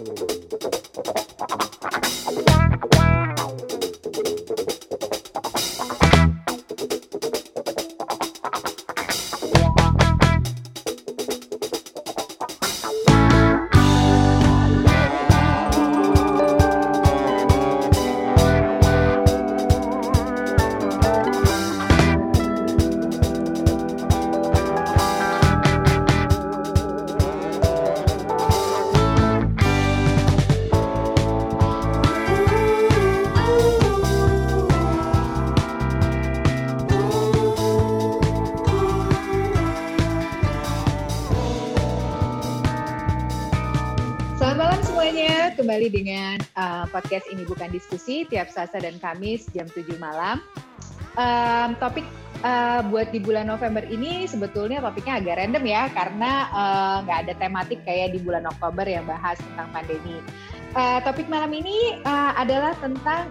Selamat podcast ini bukan diskusi tiap Selasa dan Kamis jam 7 malam. Um, topik uh, buat di bulan November ini sebetulnya topiknya agak random ya karena uh, nggak ada tematik kayak di bulan Oktober yang bahas tentang pandemi. Uh, topik malam ini uh, adalah tentang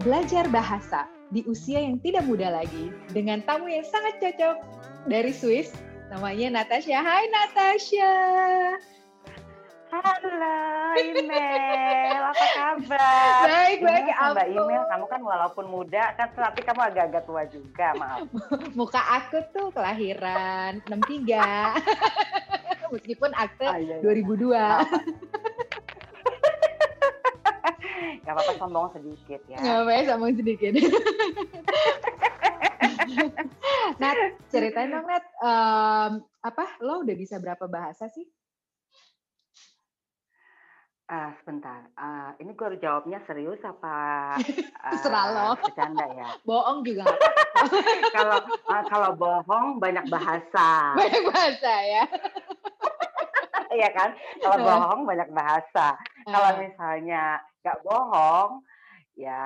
belajar bahasa di usia yang tidak muda lagi dengan tamu yang sangat cocok dari Swiss namanya Natasha. Hai Natasha. Halo, Email. Apa kabar? Baik, baik. Sama Mbak. Email, kamu kan walaupun muda, kan tapi kamu agak-agak tua juga, maaf. Muka aku tuh kelahiran 63. Meskipun akte Ah, iya, iya. 2002. Gak apa-apa sombong sedikit ya. Nggak apa-apa, sambung sedikit. Nat, ceritain dong Nat, em, apa lo udah bisa berapa bahasa sih? Ah, sebentar. Ah, ini gue harus jawabnya serius apa lo. bercanda ya? Bohong juga kalau ah, kalau bohong banyak bahasa, Banyak bahasa ya. Iya kan? Kalau Eh. bohong banyak bahasa. Kalau Eh, misalnya nggak bohong, ya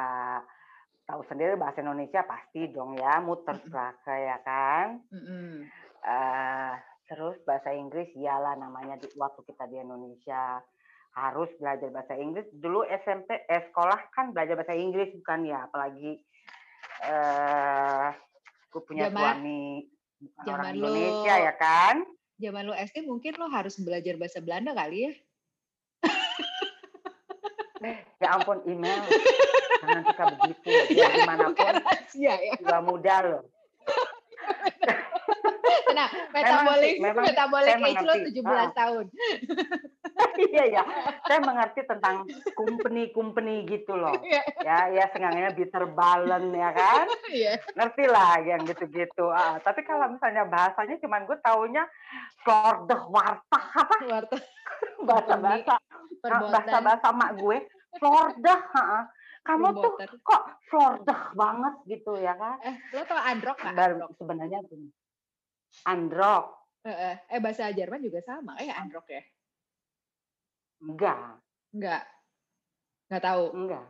tahu sendiri bahasa Indonesia pasti dong ya, muter Mm-mm. selaka ya kan? eh terus bahasa Inggris iyalah namanya di, waktu kita di Indonesia harus belajar bahasa Inggris dulu SMP eh, sekolah kan belajar bahasa Inggris bukan ya apalagi eh gue punya Zaman- suami bukan zaman orang lu- Indonesia ya kan Zaman lo SD mungkin lo harus belajar bahasa Belanda kali ya? ya ampun email jangan suka begitu biar gimana pun Rahasia ya. juga muda loh Nah, metabolis, memang metabolik age lo mengerti. 17 Ah. tahun. iya ya saya mengerti tentang company company gitu loh Iya. ya ya sengaja bitter balance ya kan Iya. ngerti lah yang gitu-gitu. Ah, tapi kalau misalnya bahasanya cuman gue taunya florde wartah apa Warta bahasa bahasa perbuatan. bahasa bahasa mak gue florde. ha. Kamu tuh kok florde banget gitu ya kan? Eh, lo tau androk Androk. sebenarnya gini. Androk Eh, eh, eh, bahasa Jerman juga sama eh androk ya? Enggak Enggak. Enggak tahu. enggak.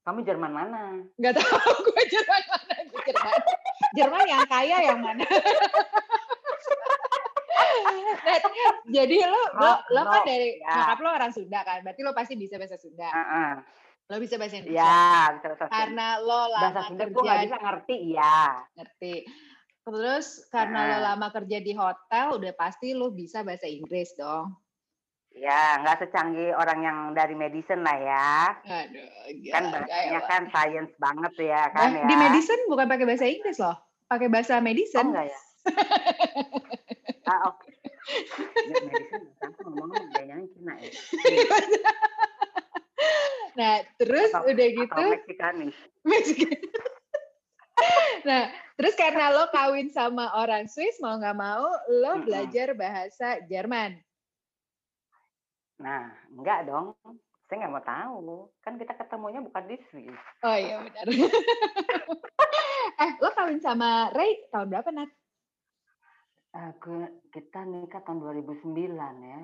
Kamu Jerman mana? Enggak tahu gue Jerman mana gue Jerman. Jerman yang kaya yang mana? Net, jadi lo lo, lo kan dari ya. nyokap lo orang Sunda kan, berarti lo pasti bisa bahasa Sunda. Heeh. Lo bisa bahasa Indonesia. Ya, bisa bahasa Sunda. Karena lo lama Bahasa Sunda gue kerja nggak bisa ngerti ya. ngerti. Terus karena lo Nah. lama kerja di hotel, udah pasti lo bisa bahasa Inggris dong. Ya, nggak secanggih orang yang dari medicine lah ya. Aduh, gila, kan bahasanya kan science banget ya Nah, kan ya. Di medicine bukan pakai bahasa Inggris loh, pakai bahasa Oh, medicine. enggak ya? ah, oke. Ya, medicine ngomong gayanya Cina ya. nah, terus Atau- udah Atau gitu, nah, terus karena lo kawin sama orang Swiss, mau nggak mau lo belajar bahasa Jerman. Nah, enggak dong. Saya nggak mau tahu. Kan kita ketemunya bukan di Swiss. Oh iya benar. eh, lo kawin sama Ray tahun berapa Nat? Aku kita nikah tahun 2009 ya.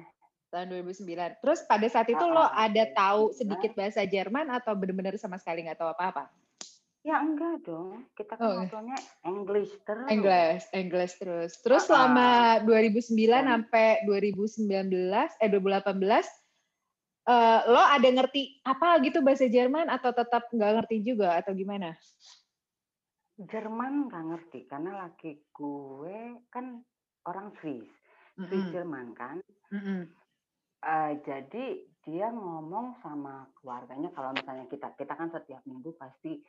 Tahun 2009. Terus pada saat itu lo Ah, ada tahu 2009. sedikit bahasa Jerman atau benar-benar sama sekali nggak tahu apa-apa? Ya enggak dong. Kita Oh, kan ngobrolnya English terus. English, English terus. Terus Ah, selama 2009 Dan- sampai 2019 eh 2018 eh, lo ada ngerti apa gitu bahasa Jerman atau tetap nggak ngerti juga atau gimana? Jerman nggak ngerti karena laki gue kan orang Swiss, Swiss Mm-mm, Jerman kan. mm-mm. Eh, jadi dia ngomong sama keluarganya kalau misalnya kita kita kan setiap minggu pasti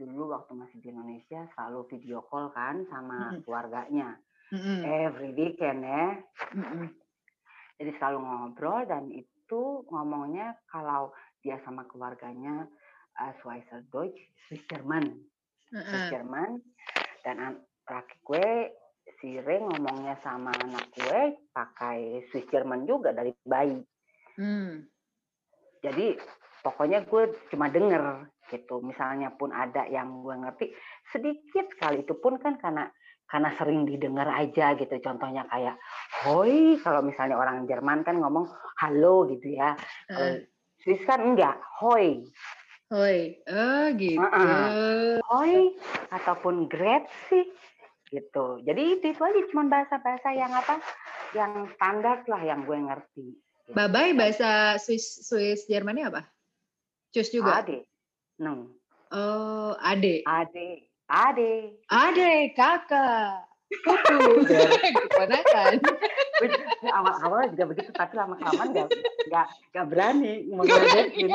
dulu waktu masih di Indonesia selalu video call kan sama Mm-mm. keluarganya Mm-mm. every weekend ya Mm-mm. jadi selalu ngobrol dan itu ngomongnya kalau dia sama keluarganya uh, Schweizer Deutsch Swiss German Swiss Mm-mm. German dan an- laki gue si Ray ngomongnya sama anak gue pakai Swiss German juga dari bayi Hmm. jadi pokoknya gue cuma denger gitu misalnya pun ada yang gue ngerti sedikit sekali itu pun kan karena karena sering didengar aja gitu contohnya kayak hoi kalau misalnya orang Jerman kan ngomong halo gitu ya Eh, Swiss kan enggak hoi Hoi, oh gitu. Heeh. hoi ataupun sih gitu jadi itu, itu aja cuma bahasa-bahasa yang apa yang standar lah yang gue ngerti Bye bye bahasa Swiss Swiss Jermannya apa? Cus juga. ade neng Oh, ade. ade ade Ade, kakak. Kuku. Keponakan. awal-awal juga begitu tapi lama kelamaan nggak nggak nggak berani mengadekin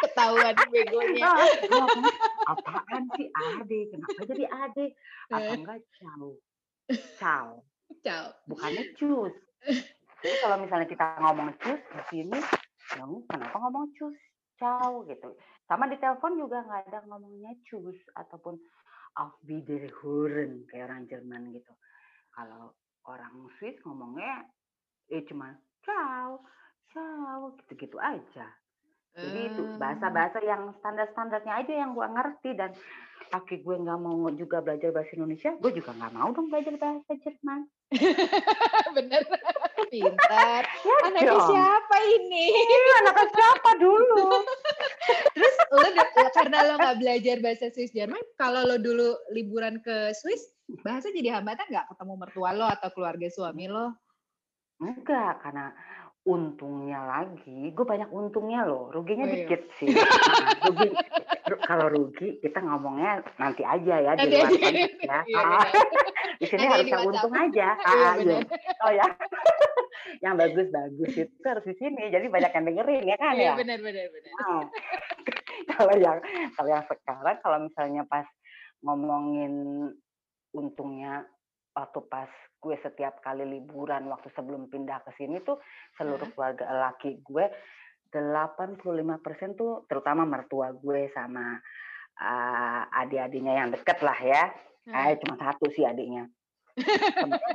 Ketahuan begonya. Ah, ngomong, apaan sih ade kenapa jadi ade apa Eh. enggak ciao ciao Ciao. bukannya cus jadi kalau misalnya kita ngomong cus di sini ya kenapa ngomong cus ciao gitu sama di telepon juga nggak ada ngomongnya cus ataupun auf Wiederhören kayak orang Jerman gitu kalau orang Swiss ngomongnya eh cuma ciao ciao gitu-gitu aja jadi itu Eh, bahasa-bahasa yang standar-standarnya aja yang gua ngerti dan kaki gue nggak mau juga belajar bahasa Indonesia, gue juga nggak mau dong belajar bahasa Jerman. Bener. Pintar. Ya Anaknya dong. siapa ini? Iya, anak siapa dulu? Terus lo karena lo nggak belajar bahasa Swiss Jerman, kalau lo dulu liburan ke Swiss, bahasa jadi hambatan nggak ketemu mertua lo atau keluarga suami lo? Enggak, karena untungnya lagi, gue banyak untungnya loh, ruginya Oh, iya. dikit sih. Nah, rugi, ru- kalau rugi kita ngomongnya nanti aja ya di luar konteks ya. Iya, Ah, di sini harusnya untung aja. Iya, Ah, benar. iya. Oh ya, yang bagus-bagus itu harus di sini. Jadi banyak yang dengerin ya kan Iya ya. benar benar benar. Oh. kalau yang kalau yang sekarang kalau misalnya pas ngomongin untungnya waktu pas gue setiap kali liburan waktu sebelum pindah ke sini tuh seluruh keluarga laki gue 85% tuh terutama mertua gue sama uh, adik-adiknya yang deket lah ya. Hmm. Eh, cuma satu sih adiknya.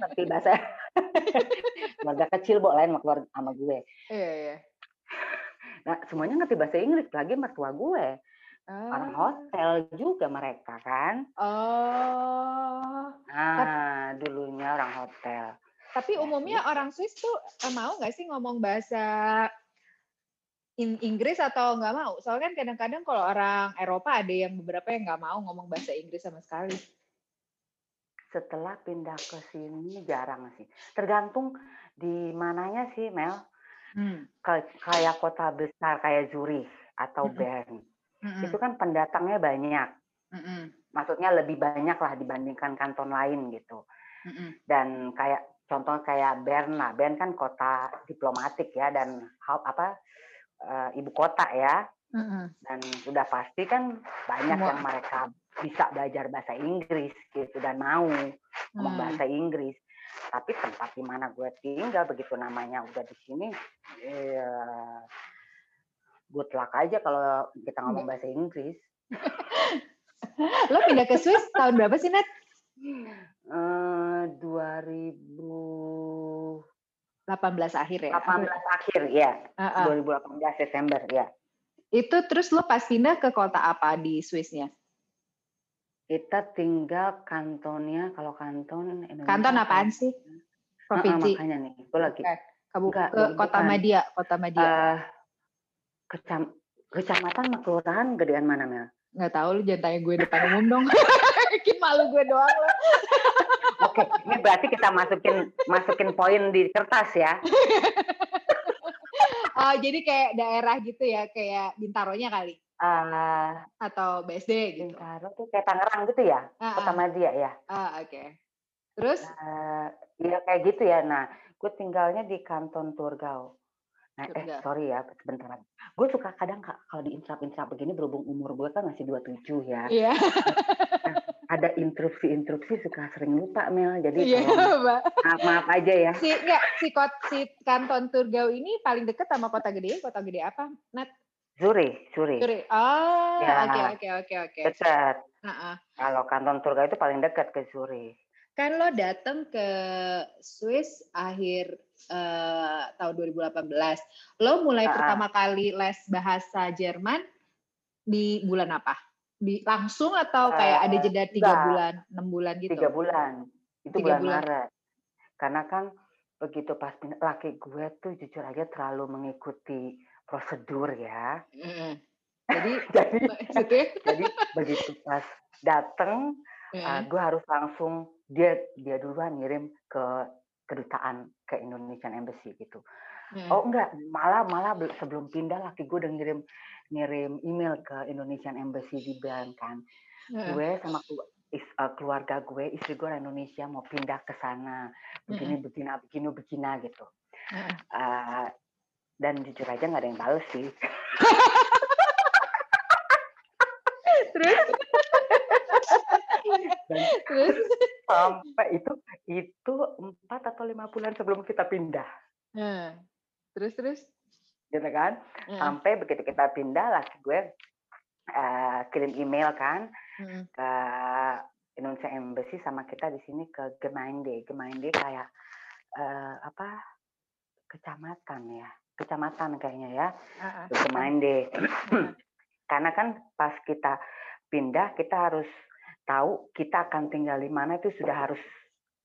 Ngerti bahasa keluarga kecil bo lain sama keluarga sama gue. Iya iya. Nah, semuanya ngerti bahasa Inggris lagi mertua gue. Orang Oh. hotel juga mereka kan. Oh. Nah, dulunya orang hotel. Tapi Ya, umumnya orang Swiss tuh eh, mau nggak sih ngomong bahasa In- Inggris atau nggak mau? Soalnya kan kadang-kadang kalau orang Eropa ada yang beberapa yang nggak mau ngomong bahasa Inggris sama sekali. Setelah pindah ke sini jarang sih. Tergantung di mananya sih, Mel. Hmm. Kayak kota besar kayak Zurich atau Mm-mm. Bern. Mm-mm. Itu kan pendatangnya banyak. Mm-mm. Maksudnya lebih banyak lah dibandingkan kanton lain gitu. Mm-mm. Dan kayak contoh kayak Bern lah. Bern kan kota diplomatik ya dan apa eh, ibu kota ya. Mm-mm. dan sudah pasti kan banyak Semua. yang mereka bisa belajar bahasa Inggris gitu dan mau ngomong Hmm. bahasa Inggris tapi tempat di mana gue tinggal begitu namanya udah di sini ya good luck aja kalau kita ngomong bahasa Inggris Lo pindah ke Swiss tahun berapa sih, Nat? eh 2018 18 akhir ya? akhir ya Ah, ah. 2018 Desember ya Itu terus lo pas pindah ke kota apa di Swissnya? kita tinggal kantonnya kalau kanton Indonesia Kanton apaan sih? Ah, ah, Provinsi? makanya nih gue lagi Bukan. Kabu Enggak, ke kota bukan. Madia, kota Madia. eh kecam kecamatan sama kelurahan gedean mana Mel? Nggak tahu lu jangan tanya gue depan umum dong. Bikin malu gue doang lo. Oke, ini berarti kita masukin masukin poin di kertas ya. Oh, jadi kayak daerah gitu ya, kayak Bintaronya kali Eh atau BSD gitu. Bintaro tuh kayak Tangerang gitu ya, Kota ah. Madia ya. Ah, oke. Terus Eh Iya kayak gitu ya. Nah, gue tinggalnya di Kanton Turgau. Nah, eh sorry ya, sebentar lagi. Gue suka kadang kalau di intrap-intrap begini berhubung umur gue kan masih 27 ya. Iya. Nah, ada interupsi-interupsi suka sering lupa Mel. Jadi yeah, maaf, maaf aja ya. Si enggak si kot si kanton Turgau ini paling dekat sama kota gede, kota gede apa? Nat Zuri, Zuri. Zuri. Oh, oke oke oke oke. Dekat. Kalau kanton Turgau itu paling dekat ke Zuri kan lo datang ke Swiss akhir uh, tahun 2018. Lo mulai uh, pertama kali les bahasa Jerman di bulan apa? Di langsung atau kayak ada jeda tiga bulan, enam bulan gitu? Tiga bulan. Itu tiga bulan, bulan Maret. Karena kan begitu pas laki gue tuh jujur aja terlalu mengikuti prosedur ya. Mm. Jadi, jadi, jadi begitu pas dateng, mm. uh, gue harus langsung dia dia duluan ngirim ke kedutaan ke Indonesian Embassy gitu. Hmm. Oh enggak, malah malah sebelum pindah laki gue udah ngirim ngirim email ke Indonesian Embassy di Bern kan. Hmm. Gue sama uh, keluarga gue, istri gue orang Indonesia mau pindah ke sana. Begini hmm. begini begini begini gitu. Hmm. Uh, dan jujur aja nggak ada yang balas sih. Terus? dan Terus? Sampai itu itu empat atau lima bulan sebelum kita pindah. Hmm. Terus terus? Gitu kan? Hmm. Sampai begitu kita pindah, laki gue uh, kirim email kan hmm. ke Indonesia Embassy sama kita di sini ke Gemeinde. Gemeinde kayak uh, apa? Kecamatan ya, kecamatan kayaknya ya. Uh, uh. Gemeinde. Karena kan pas kita pindah kita harus tahu kita akan tinggal di mana itu sudah harus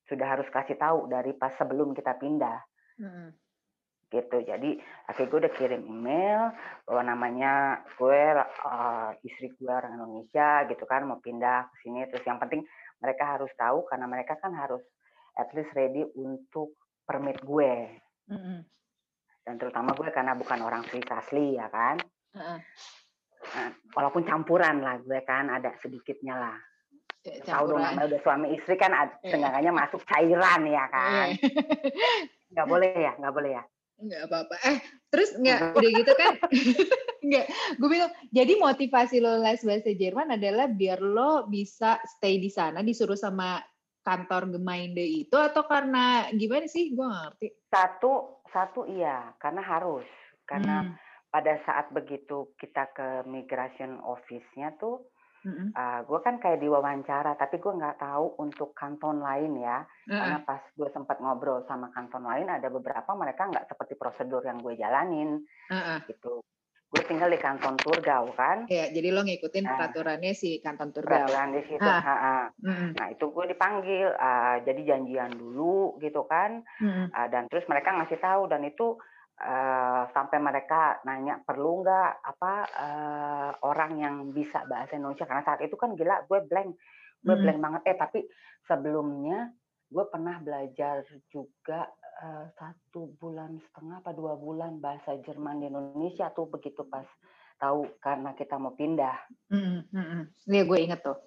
sudah harus kasih tahu dari pas sebelum kita pindah. Hmm. Gitu. Jadi akhirnya gue udah kirim email bahwa namanya gue uh, istri gue orang Indonesia gitu kan mau pindah ke sini terus yang penting mereka harus tahu karena mereka kan harus at least ready untuk permit gue. Hmm. Dan terutama gue karena bukan orang Swiss asli ya kan. Hmm. Nah, walaupun campuran lah gue kan ada sedikitnya lah tahu dong namanya udah suami istri kan yeah. masuk cairan ya kan. Iya. nggak boleh ya nggak boleh ya? Nggak apa-apa. Eh terus nggak udah gitu kan? Nggak gue bilang jadi motivasi lo les bahasa Jerman adalah biar lo bisa stay di sana disuruh sama kantor Gemeinde itu atau karena gimana sih? Gue ngerti. Satu satu iya karena harus. Karena hmm. pada saat begitu kita ke migration office-nya tuh Mm-hmm. Uh, gue kan kayak diwawancara, tapi gue nggak tahu untuk kanton lain ya. Mm-hmm. Karena pas gue sempat ngobrol sama kanton lain, ada beberapa mereka nggak seperti prosedur yang gue jalanin, mm-hmm. gitu. Gue tinggal di kanton Turgau kan. Iya, jadi lo ngikutin nah, peraturannya si kanton Turgau. Peraturan di situ. Ha. Ha, ha. Mm-hmm. Nah itu gue dipanggil, uh, jadi janjian dulu gitu kan. Mm-hmm. Uh, dan terus mereka ngasih tahu dan itu Uh, sampai mereka nanya perlu nggak apa uh, orang yang bisa bahasa Indonesia karena saat itu kan gila gue blank gue hmm. blank banget eh tapi sebelumnya gue pernah belajar juga uh, satu bulan setengah apa dua bulan bahasa Jerman di Indonesia tuh begitu pas tahu karena kita mau pindah. Hmm, hmm, hmm. Iya gue inget tuh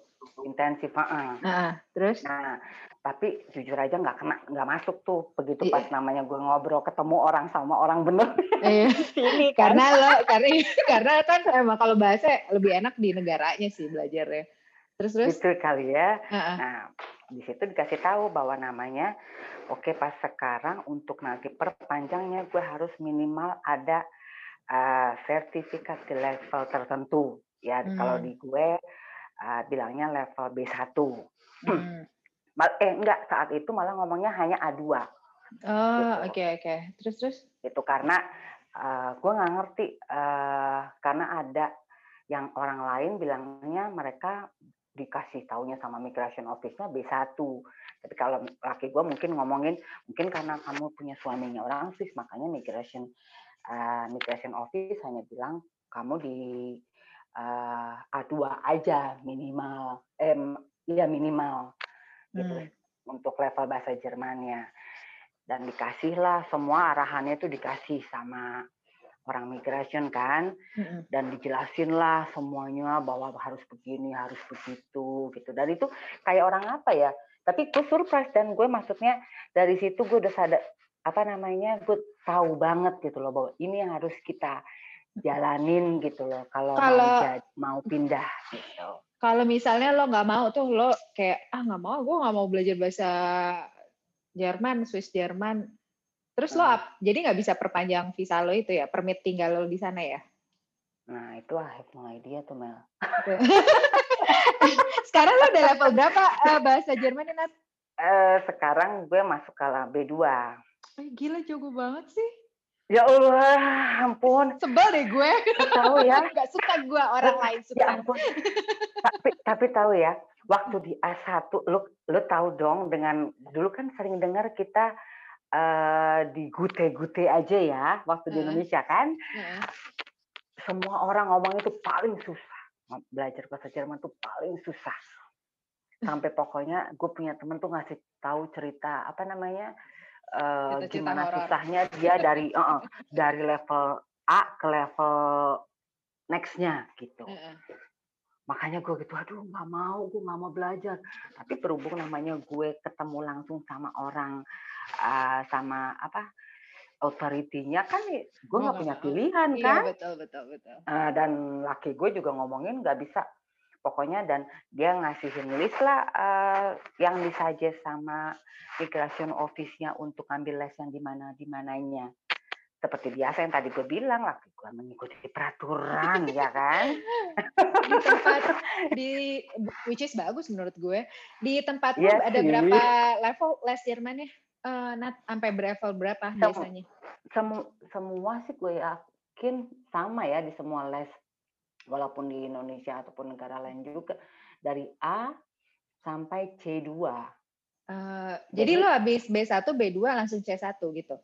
intensif uh. Uh, terus nah tapi jujur aja nggak kena nggak masuk tuh begitu pas namanya gue ngobrol ketemu orang sama orang bener iya. ini kan. karena lo karena karena kan emang kalau bahasa lebih enak di negaranya sih belajarnya terus terus itu kali ya uh -uh. nah di situ dikasih tahu bahwa namanya oke okay, pas sekarang untuk nanti perpanjangnya gue harus minimal ada uh, sertifikat di level tertentu ya hmm. kalau di gue uh, bilangnya level B1. Hmm. Eh enggak, saat itu malah ngomongnya hanya A2. Oh, gitu. oke okay, oke. Okay. Terus terus? Itu karena uh, gue nggak ngerti uh, karena ada yang orang lain bilangnya mereka dikasih taunya sama migration office-nya B1. Tapi kalau laki gue mungkin ngomongin mungkin karena kamu punya suaminya orang Swiss makanya migration uh, migration office hanya bilang kamu di uh, A2 aja minimal, eh, ya minimal gitu hmm. untuk level bahasa Jermannya. Dan dikasihlah semua arahannya itu dikasih sama orang migration kan, hmm. dan dijelasin lah semuanya bahwa harus begini, harus begitu gitu. Dan itu kayak orang apa ya? Tapi gue surprise dan gue maksudnya dari situ gue udah sadar apa namanya gue tahu banget gitu loh bahwa ini yang harus kita jalanin gitu loh kalau Kalau- mau mau pindah gitu. Kalau misalnya lo nggak mau tuh lo kayak ah nggak mau, gue nggak mau belajar bahasa Jerman, Swiss Jerman. Terus lo Hmm. ap- jadi nggak bisa perpanjang visa lo itu ya, permit tinggal lo di sana ya? Nah itu I have no idea tuh Mel. Sekarang lo udah level berapa eh, bahasa Jerman Nat? Eh, sekarang gue masuk ke B2. Eh, gila jago banget sih. Ya Allah, ampun. Sebel deh gue. Tahu ya, Gak suka gue orang lain ya suka. ampun. tapi tapi tahu ya, waktu di A1 lu lu tahu dong dengan dulu kan sering dengar kita eh di gute-gute aja ya waktu di. Indonesia kan. Semua orang ngomong itu paling susah. Belajar bahasa Jerman tuh paling susah. Sampai pokoknya gue punya temen tuh ngasih tahu cerita apa namanya eh, gimana horor. susahnya dia dari eh, eh, dari level A ke level nextnya gitu. Makanya gue gitu, aduh nggak mau, gue nggak mau belajar. Tapi berhubung namanya gue ketemu langsung sama orang, eh, sama apa authority-nya kan, gue nggak punya pilihan Iya kan. betul betul betul. Eh, dan laki gue juga ngomongin nggak bisa. Pokoknya dan dia ngasihin list lah eh, yang disuggest sama migration office-nya untuk ambil les yang di mana di mananya. Seperti biasa yang tadi gue bilang, laki gue mengikuti peraturan, ya kan? Di tempat di which is bagus menurut gue. Di tempat lo Iya ada berapa level les Jermannya? Eh, Nat, sampai level berapa Sem- biasanya? Semu- semua sih gue yakin sama ya di semua les walaupun di Indonesia ataupun negara lain juga dari A sampai C2 Eh, jadi, Jadi- lo habis B1, B2 langsung C1 gitu.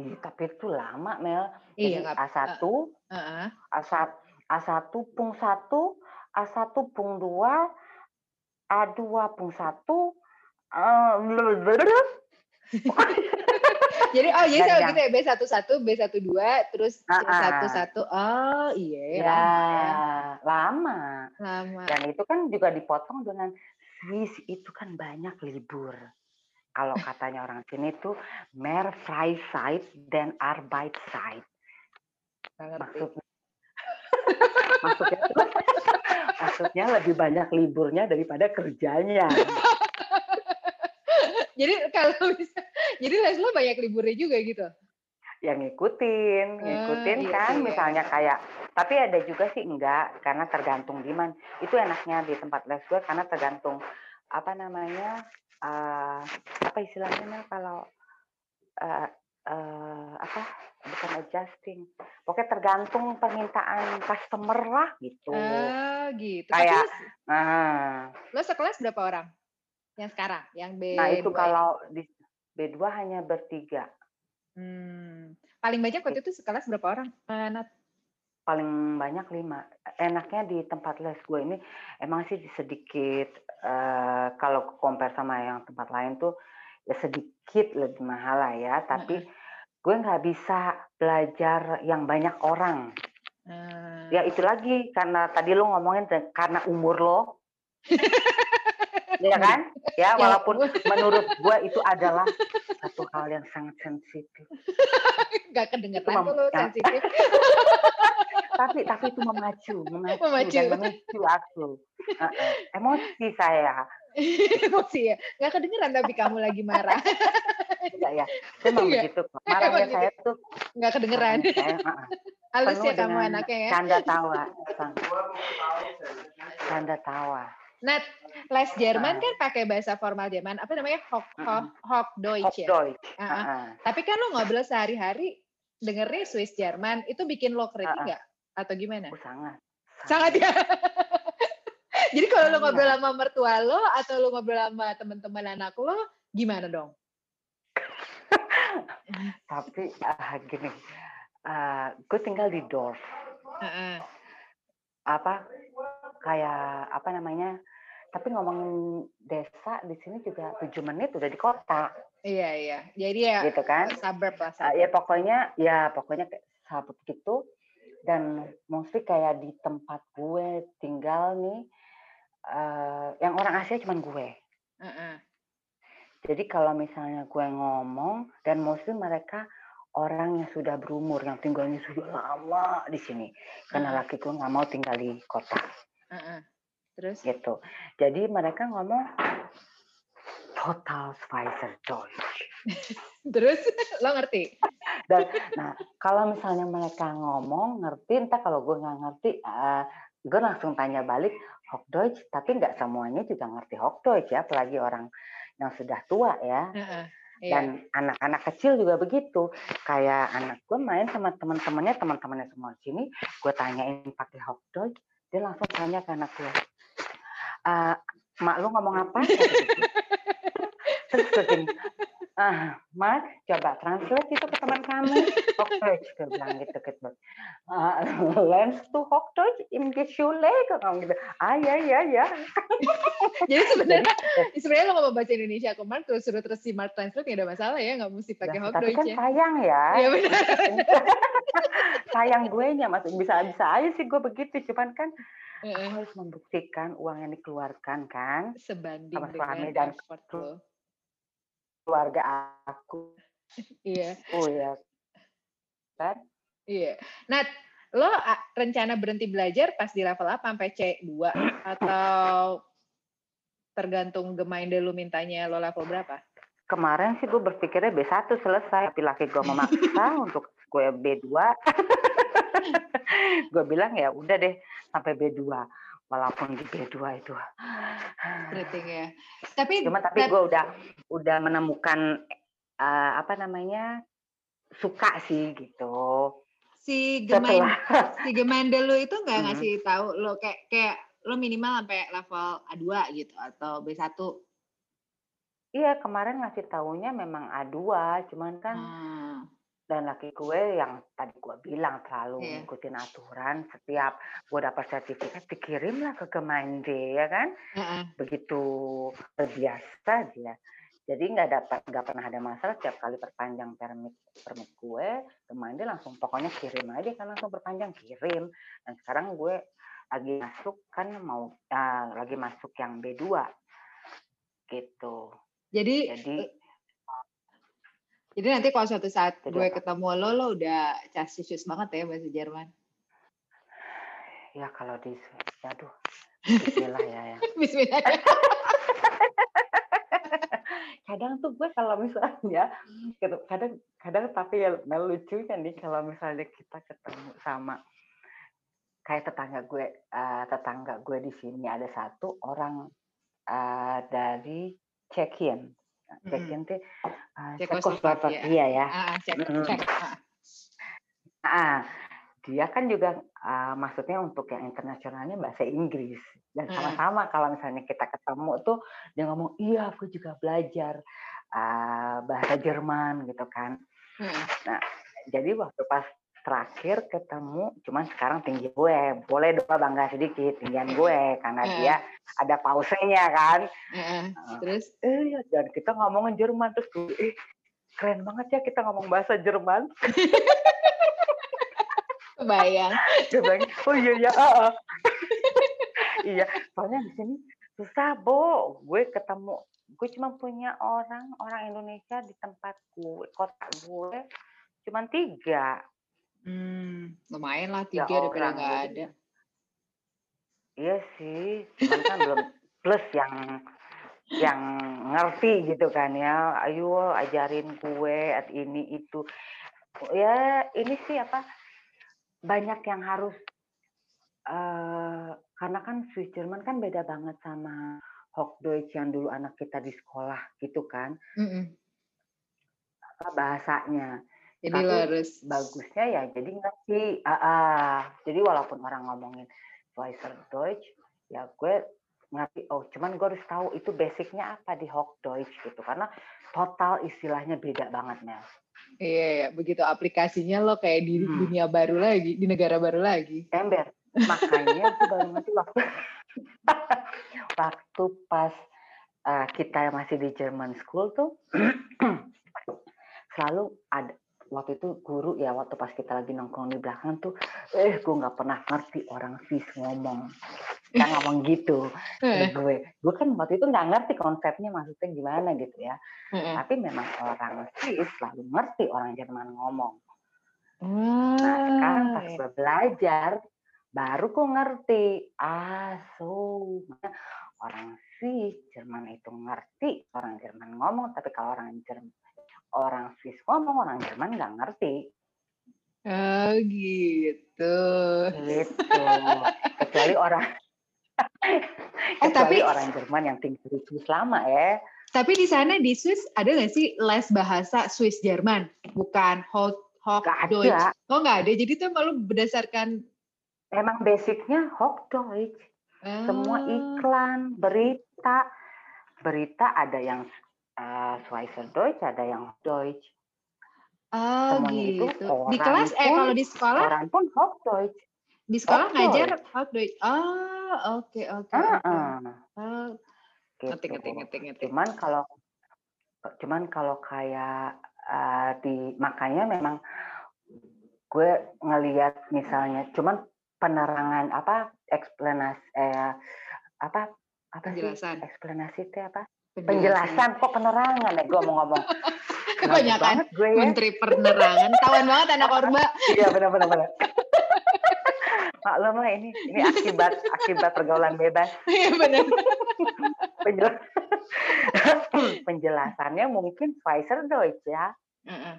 Ih, tapi itu lama Mel Iya, jadi nggak- A1 Heeh. A1 A1 pung 1 A1 pung 2 A2 pung 1 eh, blablabla. Jadi oh jadi yang- gitu ya B11 B12 terus Ah, ah. C11. Oh iya ya lama ya. lama Lama. Dan itu kan juga dipotong dengan Swiss itu kan banyak libur. Kalau katanya orang sini tuh mehr Freizeit dan Arbeitszeit. Maksudnya maksudnya tuh- maksudnya lebih banyak liburnya daripada kerjanya. Jadi kalau bisa jadi les lo banyak liburnya juga gitu. Yang ngikutin, ngikutin iya kan sih, iya. misalnya kayak tapi ada juga sih enggak karena tergantung di mana. Itu enaknya di tempat les gue karena tergantung apa namanya eh, apa istilahnya kalau eh, eh, apa bukan adjusting pokoknya tergantung permintaan customer lah gitu Ah gitu. Kayak- Tapi nah, lo, lo sekelas berapa orang? Yang sekarang, yang B. nah itu kalau di B2 hanya bertiga Hmm. Paling banyak waktu itu sekelas berapa orang? Eh, Nat? paling banyak lima enaknya di tempat les gue ini emang sih sedikit eh, kalau compare sama yang tempat lain tuh ya sedikit lebih mahal lah ya tapi gue nggak bisa belajar yang banyak orang Eh, ya itu lagi karena tadi lo ngomongin karena umur lo ya kan ya walaupun menurut gue itu adalah satu hal yang sangat sensitif Gak kedengeran mem- ya. sensitif. tapi tapi itu memacu memacu, Memacu. dan memicu aku emosi saya Emosi ya. Gak kedengeran tapi kamu lagi marah. ya ya memang Iya. begitu marahnya saya tuh Gak kedengeran. saya, Halus ya kamu anaknya ya. canda tawa canda tawa Nat, les Jerman Ah. kan pakai bahasa formal Jerman. Apa namanya? Hoch, Hoch, Hochdeutsch ya. Hochdeutsch Ah, ah. heeh. Tapi kan lo ngobrol sehari-hari dengernya Swiss Jerman, itu bikin lo kritik Ah, ah. nggak? Atau gimana? Oh, sangat Sangat ya. Jadi kalau lo ngobrol sama mertua lo atau lo ngobrol sama teman-teman anak lo, gimana dong? tapi ah, gini ah, gue tinggal di Dorf Heeh. apa kayak apa namanya tapi ngomongin desa di sini juga tujuh menit udah di kota Iya iya. Jadi ya gitu kan suburb lah. Ah, suburb. ya pokoknya ya pokoknya kayak sahabat gitu dan mostly kayak di tempat gue tinggal nih eh, yang orang Asia cuman gue Heeh. jadi kalau misalnya gue ngomong dan mostly mereka orang yang sudah berumur yang tinggalnya sudah lama di sini karena Heeh. lakiku nggak mau tinggal di kota Heeh. Terus? gitu jadi mereka ngomong total Schweizer Deutsch Terus lo ngerti? dan nah kalau misalnya mereka ngomong ngerti entah kalau gue nggak ngerti eh, gue langsung tanya balik Hochdeutsch tapi nggak semuanya juga ngerti Hochdeutsch ya apalagi orang yang sudah tua ya. Iya. dan anak-anak kecil juga begitu kayak anak gue main sama teman-temannya teman-temannya semua sini gue tanyain pakai Hochdeutsch dia langsung tanya ke anak gue "Ah, mak lu ngomong apa? Terus gue gini ah mak coba translate itu ke teman kamu. Hochdeutsch gue bilang gitu gitu "Ah, lens to Hochdeutsch in die Schule ngomong gitu. Ah ya ya ya. Jadi sebenarnya sebenarnya lo ngomong bahasa Indonesia ke Mark terus suruh terus si Mark translate nggak ada masalah ya nggak mesti pakai Nah, tapi kan ya. sayang ya. Iya benar. sayang gue nya mas bisa bisa aja sih gue begitu. Cuman kan aku harus membuktikan uang yang dikeluarkan kan Sebanding Sama suami dengan dan. Keluarga aku Iya. oh ya kan Iya. Nat, lo rencana berhenti belajar pas di level apa sampai C2 atau tergantung Gemeinde lu mintanya lo level berapa? kemarin sih gue berpikirnya B1 selesai tapi laki gue memaksa untuk gue B2 gue bilang ya udah deh sampai B2 walaupun di B2 itu Rating ya. Tapi cuma tapi gue udah udah menemukan eh, apa namanya suka sih gitu si setelah si Gemeinde lu itu nggak Mhm. ngasih tahu lo kayak kayak lo minimal sampai level A2 gitu atau B1. Iya kemarin ngasih taunya memang A2, cuman kan Hmm. Dan laki gue yang tadi gue bilang selalu Iya. ngikutin aturan setiap gue dapat sertifikat dikirimlah ke Gemeinde ya kan Heeh. begitu terbiasa dia jadi nggak dapat nggak pernah ada masalah setiap kali perpanjang permit permit gue Gemeinde langsung pokoknya kirim aja kan langsung perpanjang kirim dan sekarang gue lagi masuk kan mau ah, lagi masuk yang B2 gitu Jadi jadi jadi nanti kalau suatu saat Jadi gue apa? ketemu lo lo udah casius banget ya bahasa Jerman. ya kalau di aduh Bismillah ya, ya. Bismillah. kadang tuh gue kalau misalnya gitu, kadang kadang tapi ya nah, lucunya nih kalau misalnya kita ketemu sama kayak tetangga gue eh, tetangga gue di sini ada satu orang eh, dari Cekian Cekian tuh eh, Cekoslovakia. Cekoslovakia ya Ah, cek, Mm-mm. cek. Ah. Ah, dia kan juga ah, maksudnya untuk yang internasionalnya bahasa Inggris dan Mm. sama-sama kalau misalnya kita ketemu tuh dia ngomong iya aku juga belajar ah, bahasa Jerman gitu kan. Heeh. Jadi waktu pas terakhir ketemu, cuman sekarang tinggi gue, boleh dong bangga sedikit tinggian gue karena Mm. dia ada pausenya kan. Heeh. Terus Eh ya, dan kita ngomongin Jerman terus gue, eh keren banget ya kita ngomong bahasa Jerman. kebayang. dia bilang oh iya iya ah, ah." iya soalnya di sini susah bo gue ketemu gue cuma punya orang orang Indonesia di tempat gue kota gue cuma tiga Hmm, lumayan lah Ya tiga daripada orang, nggak ada. iya sih cuman kan belum plus yang yang ngerti gitu kan ya ayo ajarin gue at ini itu ya ini sih apa banyak yang harus eh karena kan Swiss German kan beda banget sama Hochdeutsch yang dulu anak kita di sekolah gitu kan Mm-mm. apa bahasanya Jadi Tapi lo harus bagusnya ya jadi ngerti ah, ah. jadi walaupun orang ngomongin Schweizer Deutsch ya gue ngerti oh cuman gue harus tahu itu basicnya apa di Hochdeutsch gitu karena total istilahnya beda banget Mel Iya, ya, begitu aplikasinya lo kayak di Hmm. dunia baru lagi, di negara baru lagi. ember makanya gue baru ngerti waktu waktu pas uh, kita masih di German school tuh selalu ada waktu itu guru ya waktu pas kita lagi nongkrong di belakang tuh eh gue nggak pernah ngerti orang Swiss ngomong kan ngomong gitu Eh. gue gue kan waktu itu nggak ngerti konsepnya maksudnya gimana gitu ya Heeh. tapi memang orang Swiss selalu ngerti orang Jerman ngomong Wah. nah sekarang pas gue belajar baru gue ngerti ah so orang Swiss Jerman itu ngerti orang Jerman ngomong tapi kalau orang Jerman orang Swiss ngomong orang Jerman nggak ngerti Oh gitu. gitu kecuali orang Eh, kecuali tapi- orang Jerman yang tinggal di Swiss lama ya Tapi di sana di Swiss ada nggak sih les bahasa Swiss Jerman? Bukan Hoch Hoch Nggak ada. Deutsch. Oh nggak ada. Jadi itu malu berdasarkan emang basicnya Hochdeutsch semua Ah, iklan berita berita ada yang uh, Schweizerdeutsch ada yang Deutsch Oh semuanya itu gitu. Di orang kelas eh pun- kalau di sekolah orang pun Hochdeutsch di sekolah Hochdeutsch. ngajar Hoch Deutsch. Oh oke oke oke. Heeh, Oh, ngerti gitu. ngerti ngerti ngerti. cuman kalau cuman kalau kayak uh, di makanya memang gue ngelihat misalnya cuman penerangan apa eksplanasi eh, apa apa sih Penjelasan. eksplanasi itu apa penjelasan kok penerangan ya gue mau ngomong Kebanyakan gue ya Menteri Penerangan. Tawan banget anak orba. iya benar benar benar maklum lah ini ini akibat akibat pergaulan bebas Iya benar. Penjel- penjelasannya mungkin Pfizer Deutsch ya Heeh.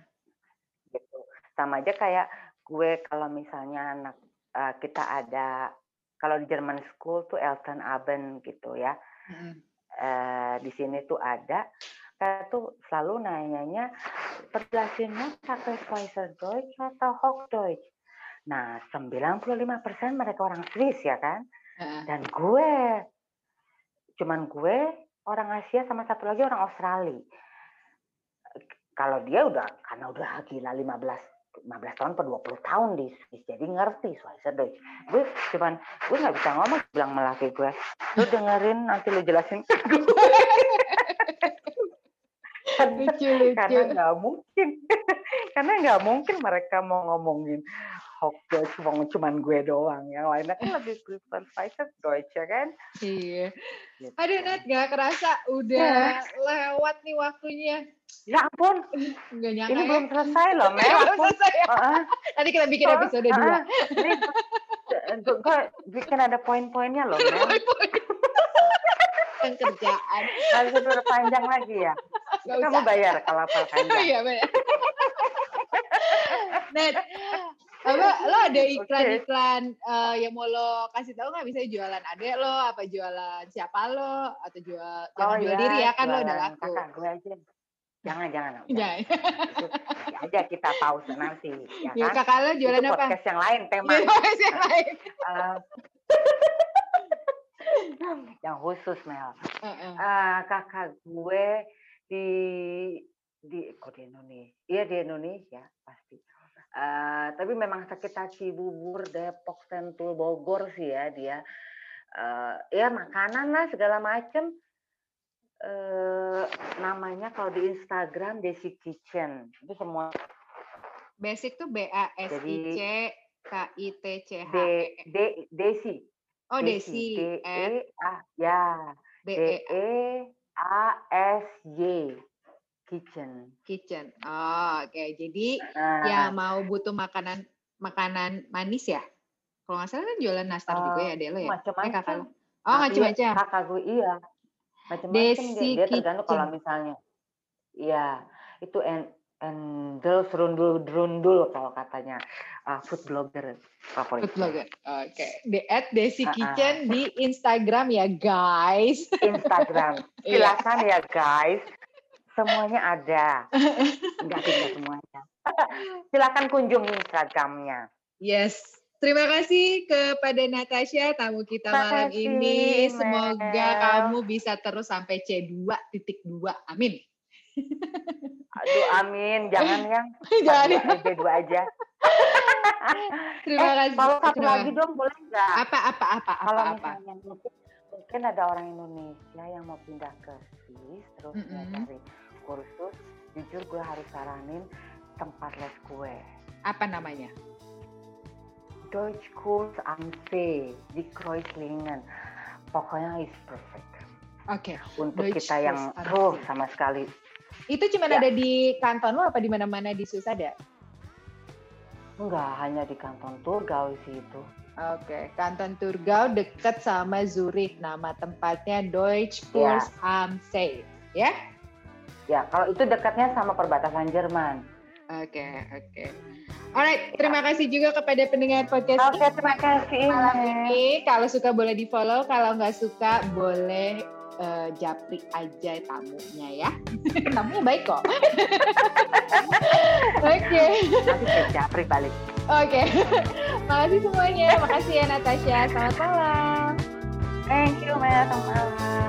gitu sama aja kayak gue kalau misalnya anak eh, kita ada kalau di German School tuh Elton Abend gitu ya Heeh. Eh, di sini tuh ada. Saya tuh selalu nanyanya perjelasannya pakai Pfizer Deutsch atau Hochdeutsch nah 95% mereka orang Swiss ya kan? Dan gue cuman gue orang Asia sama satu lagi orang Australia. Kalau dia udah karena udah gila 15 15 tahun per 20 tahun di Swiss jadi ngerti Schweizer Deutsch gue cuman gue nggak bisa ngomong bilang melaki gue lu dengerin nanti lu jelasin. Ke gue karena, Lucu lucu. karena nggak mungkin. Karena nggak mungkin mereka mau ngomongin Hochdeutsch cuma cuman gue doang yang lainnya kan lebih prefer Schweizer Deutsch ya kan Iya. Gitu. Aduh Nat, gak kerasa udah lewat nih waktunya. ya ampun Gak nyangka ini ya. belum selesai loh Mel Belum selesai ya. Heeh. Nanti kita bikin Oh, episode ah, 2. ah. Ini gue gue bikin ada poin-poinnya loh, Mel. Yang kerjaan. Harus panjang lagi ya. Gak Kamu usah. bayar kalau apa Oh panjang. iya benar. Nat, apa lo ada iklan-iklan eh, yang mau lo kasih tahu nggak? Misalnya jualan adek lo, apa jualan siapa lo, atau jual jangan jual diri ya kan lo udah Oh laku. Kakak gue aja. Jangan, jangan. Jangan. Itu nanti aja kita pause nanti. Ya Ya, kan? kakak lo jualan Itu apa? podcast yang lain tema. Jualan yang lain. Eh, yang khusus Mel. Heeh. Ah, kakak gue di di kok di Indonesia iya di Indonesia pasti Eh, tapi memang sekitar Cibubur Depok Sentul Bogor sih ya dia. Eh, ya makanan lah segala macem. Eh namanya kalau di Instagram Desi Kitchen. Itu semua. Basic tuh B A S I C K I T C H D E. D Desi. Oh Desi. D E A ya. D D E E A S Y Kitchen Kitchen. Oh, oke. Jadi Nah, ya mau butuh makanan makanan manis ya? Kalau nggak salah kan jualan nastar juga Eh, ya, Adek lo ya? Eh, kakak macam-macam. Oh, macam-macam. Kakak gue iya. Macam-macam dia, dia tergantung kalau misalnya. Iya, itu en endel serundul derundul kalau katanya uh, food blogger favorit. Food blogger. Oke. Di at Desi Ah, ah. Kitchen di Instagram ya, guys. Instagram. Iya. Silakan ya guys. Semuanya ada. Enggak tidak semuanya. Silakan kunjungi Instagramnya. Yes. Terima kasih kepada Natasha tamu kita Terima malam kasih, ini. Semoga Mel. kamu bisa terus sampai C2.2. Amin. Aduh, amin. Jangan yang Jangan. dua aja, dua aja. Terima eh, kasih. kalau satu lagi dong boleh nggak? Apa apa apa apa kalau apa? misalnya mungkin, mungkin ada orang Indonesia yang mau pindah ke Swiss terus dia Mm-mm. cari kursus jujur gue harus saranin tempat les kue. Apa namanya? Deutsch Kurs am See di Kreuzlingen. Pokoknya is perfect. Oke. Okay. Untuk Deutsch kita yang pro sama sekali. Itu cuma ya. ada di kanton lo apa di mana-mana di Swiss ada? Enggak, hanya di kanton Turgau sih itu. Oke, okay. kanton Turgau dekat sama Zurich. Nama tempatnya Deutsch Kurs ya. am See, ya? Ya, kalau itu dekatnya sama perbatasan Jerman. Oke, okay, oke. Okay. Alright, terima kasih juga kepada pendengar podcast Oke, okay, terima kasih. Malam ini, kalau suka boleh di follow, kalau nggak suka boleh uh, japri aja tamunya ya. tamunya baik kok. Oke. Okay. Nanti japri balik. Oke. Okay. Makasih semuanya. Makasih ya Natasha. Selamat malam. Thank you, Maya. Selamat malam.